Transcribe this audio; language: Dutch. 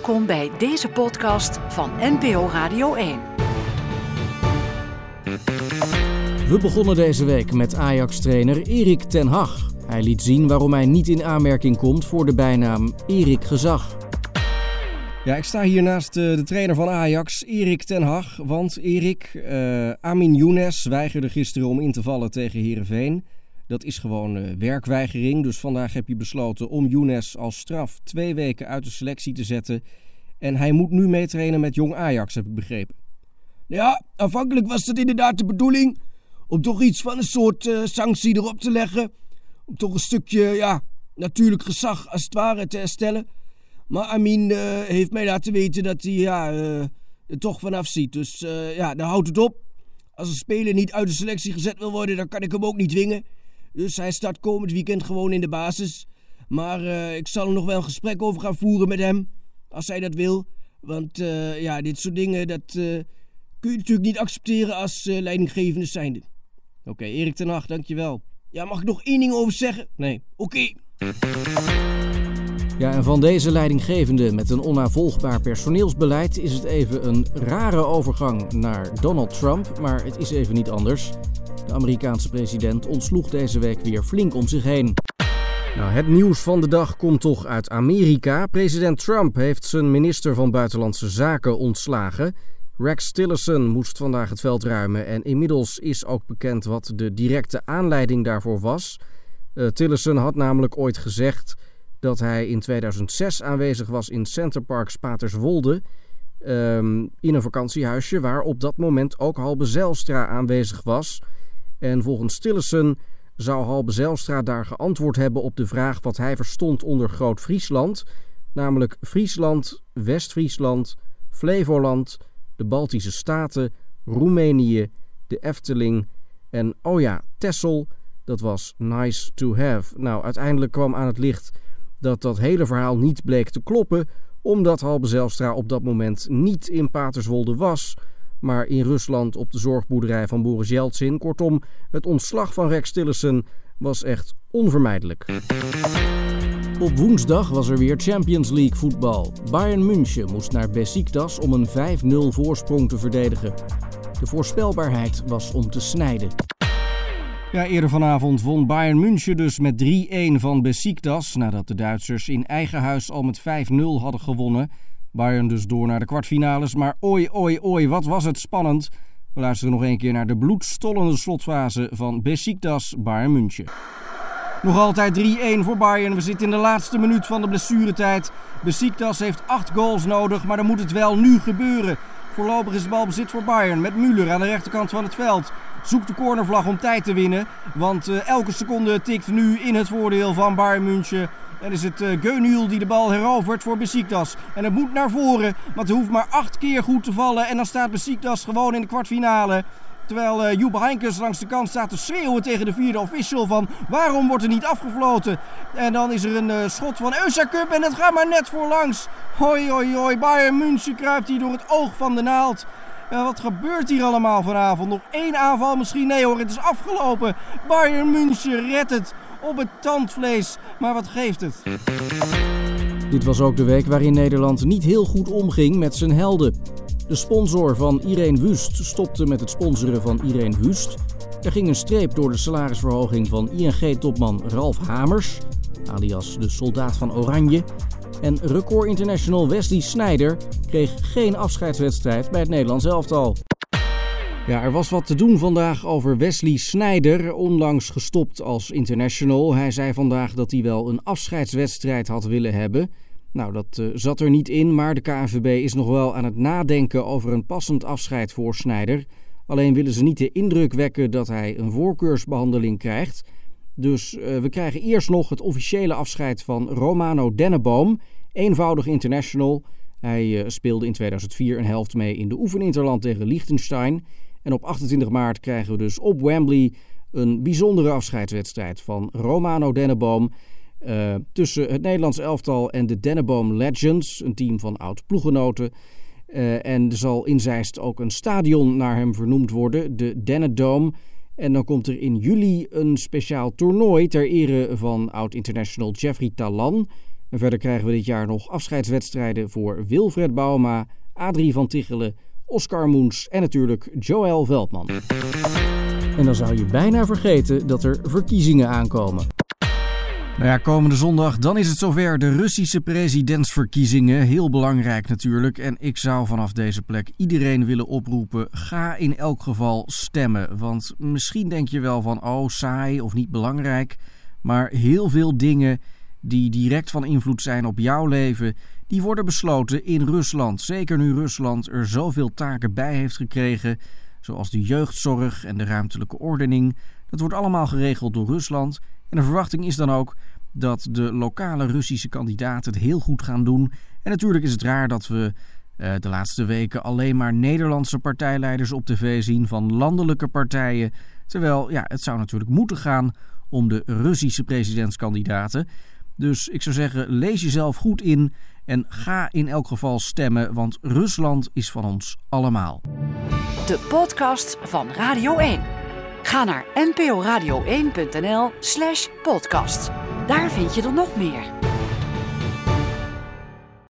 Welkom bij deze podcast van NPO Radio 1. We begonnen deze week met Ajax-trainer Erik ten Hag. Hij liet zien waarom hij niet in aanmerking komt voor de bijnaam Erik Gezag. Ja, ik sta hier naast eh, de trainer van Ajax, Erik ten Hag. Want Erik, uh, Amin Younes weigerde gisteren om in te vallen tegen Heerenveen. Dat is gewoon uh, werkweigering. Dus vandaag heb je besloten om Younes als straf twee weken uit de selectie te zetten. En hij moet nu meetrainen met jong Ajax, heb ik begrepen. Ja, aanvankelijk was dat inderdaad de bedoeling. Om toch iets van een soort uh, sanctie erop te leggen. Om toch een stukje, ja, natuurlijk gezag als het ware te herstellen. Maar Amin uh, heeft mij laten weten dat hij ja, er toch vanaf ziet. Dus ja, dan houdt het op. Als een speler niet uit de selectie gezet wil worden, dan kan ik hem ook niet dwingen. Dus hij start komend weekend gewoon in de basis. Maar uh, ik zal er nog wel een gesprek over gaan voeren met hem. Als hij dat wil. Want uh, ja, dit soort dingen, dat uh, kun je natuurlijk niet accepteren als leidinggevende zijnde. Oké, okay, Erik ten Hag, dankjewel. Ja, mag ik nog één ding over zeggen? Nee. Oké. Okay. Ja, en van deze leidinggevende met een onnavolgbaar personeelsbeleid is het even een rare overgang naar Donald Trump. Maar het is even niet anders. De Amerikaanse president ontsloeg deze week weer flink om zich heen. Nou, het nieuws van de dag komt toch uit Amerika. President Trump heeft zijn minister van Buitenlandse Zaken ontslagen. Rex Tillerson moest vandaag het veld ruimen en inmiddels is ook bekend wat de directe aanleiding daarvoor was. Uh, Tillerson had namelijk ooit gezegd dat hij in 2006 aanwezig was in Center Parks Paterswolde. Um, in een vakantiehuisje waar op dat moment ook Halbe Zijlstra aanwezig was. En volgens Tillerson zou Halbe Zijlstra daar geantwoord hebben op de vraag wat hij verstond onder Groot-Friesland, namelijk Friesland, West-Friesland, Flevoland, de Baltische Staten, Roemenië, de Efteling en, oh ja, Texel, dat was nice to have. Nou, uiteindelijk kwam aan het licht dat dat hele verhaal niet bleek te kloppen, omdat Halbe Zijlstra op dat moment niet in Paterswolde was maar in Rusland op de zorgboerderij van Boris Yeltsin. Kortom, het ontslag van Rex Tillerson was echt onvermijdelijk. Op woensdag was er weer Champions League voetbal. Bayern München moest naar Besiktas om een 5-0 voorsprong te verdedigen. De voorspelbaarheid was om te snijden. Ja, eerder vanavond won Bayern München dus met 3-1 van Besiktas... nadat de Duitsers in eigen huis al met 5-0 hadden gewonnen... Bayern dus door naar de kwartfinales. Maar oi, oi, oi, wat was het spannend. We luisteren nog een keer naar de bloedstollende slotfase van Besiktas Bayern München. Nog altijd 3-1 voor Bayern. We zitten in de laatste minuut van de blessuretijd. Besiktas heeft 8 goals nodig, maar dan moet het wel nu gebeuren. Voorlopig is de bal bezit voor Bayern met Müller aan de rechterkant van het veld. Zoekt de cornervlag om tijd te winnen, want uh, elke seconde tikt nu in het voordeel van Bayern München. En is het uh, die de bal herovert voor Besiktas. En het moet naar voren, want hij hoeft maar acht keer goed te vallen. En dan staat Besiktas gewoon in de kwartfinale. Terwijl uh, Joep Heinkes langs de kant staat te schreeuwen tegen de vierde official van waarom wordt er niet afgefloten. En dan is er een uh, schot van Cup en het gaat maar net voorlangs. Hoi hoi hoi, Bayern München kruipt hier door het oog van de naald. Wat gebeurt hier allemaal vanavond? Nog één aanval misschien? Nee hoor, het is afgelopen. Bayern München redt het op het tandvlees. Maar wat geeft het? Dit was ook de week waarin Nederland niet heel goed omging met zijn helden. De sponsor van Irene Wust stopte met het sponsoren van Irene Wust. Er ging een streep door de salarisverhoging van ING-topman Ralf Hamers, alias de soldaat van Oranje. En record international Wesley Sneijder kreeg geen afscheidswedstrijd bij het Nederlands elftal. Ja, er was wat te doen vandaag over Wesley Sneijder, onlangs gestopt als international. Hij zei vandaag dat hij wel een afscheidswedstrijd had willen hebben. Nou, dat uh, zat er niet in, maar de KNVB is nog wel aan het nadenken over een passend afscheid voor Sneijder. Alleen willen ze niet de indruk wekken dat hij een voorkeursbehandeling krijgt. Dus uh, we krijgen eerst nog het officiële afscheid van Romano Denneboom, eenvoudig international. Hij uh, speelde in 2004 een helft mee in de oefeninterland tegen Liechtenstein. En op 28 maart krijgen we dus op Wembley een bijzondere afscheidswedstrijd van Romano Denneboom. Uh, tussen het Nederlands elftal en de Denneboom Legends, een team van oud-ploegenoten. Uh, en er zal in Zeist ook een stadion naar hem vernoemd worden, de Dennedome. En dan komt er in juli een speciaal toernooi ter ere van oud-international Jeffrey Talan. En verder krijgen we dit jaar nog afscheidswedstrijden voor Wilfred Bauma, Adrie van Tichelen, Oscar Moens en natuurlijk Joël Veldman. En dan zou je bijna vergeten dat er verkiezingen aankomen. Nou ja, komende zondag, dan is het zover de Russische presidentsverkiezingen. Heel belangrijk natuurlijk. En ik zou vanaf deze plek iedereen willen oproepen: ga in elk geval stemmen. Want misschien denk je wel van, oh saai of niet belangrijk. Maar heel veel dingen die direct van invloed zijn op jouw leven, die worden besloten in Rusland. Zeker nu Rusland er zoveel taken bij heeft gekregen, zoals de jeugdzorg en de ruimtelijke ordening. Dat wordt allemaal geregeld door Rusland. En de verwachting is dan ook dat de lokale Russische kandidaten het heel goed gaan doen. En natuurlijk is het raar dat we uh, de laatste weken alleen maar Nederlandse partijleiders op tv zien van landelijke partijen. Terwijl ja, het zou natuurlijk moeten gaan om de Russische presidentskandidaten. Dus ik zou zeggen, lees jezelf goed in en ga in elk geval stemmen, want Rusland is van ons allemaal. De podcast van Radio 1. Ga naar nporadio1.nl/slash podcast. Daar vind je er nog meer.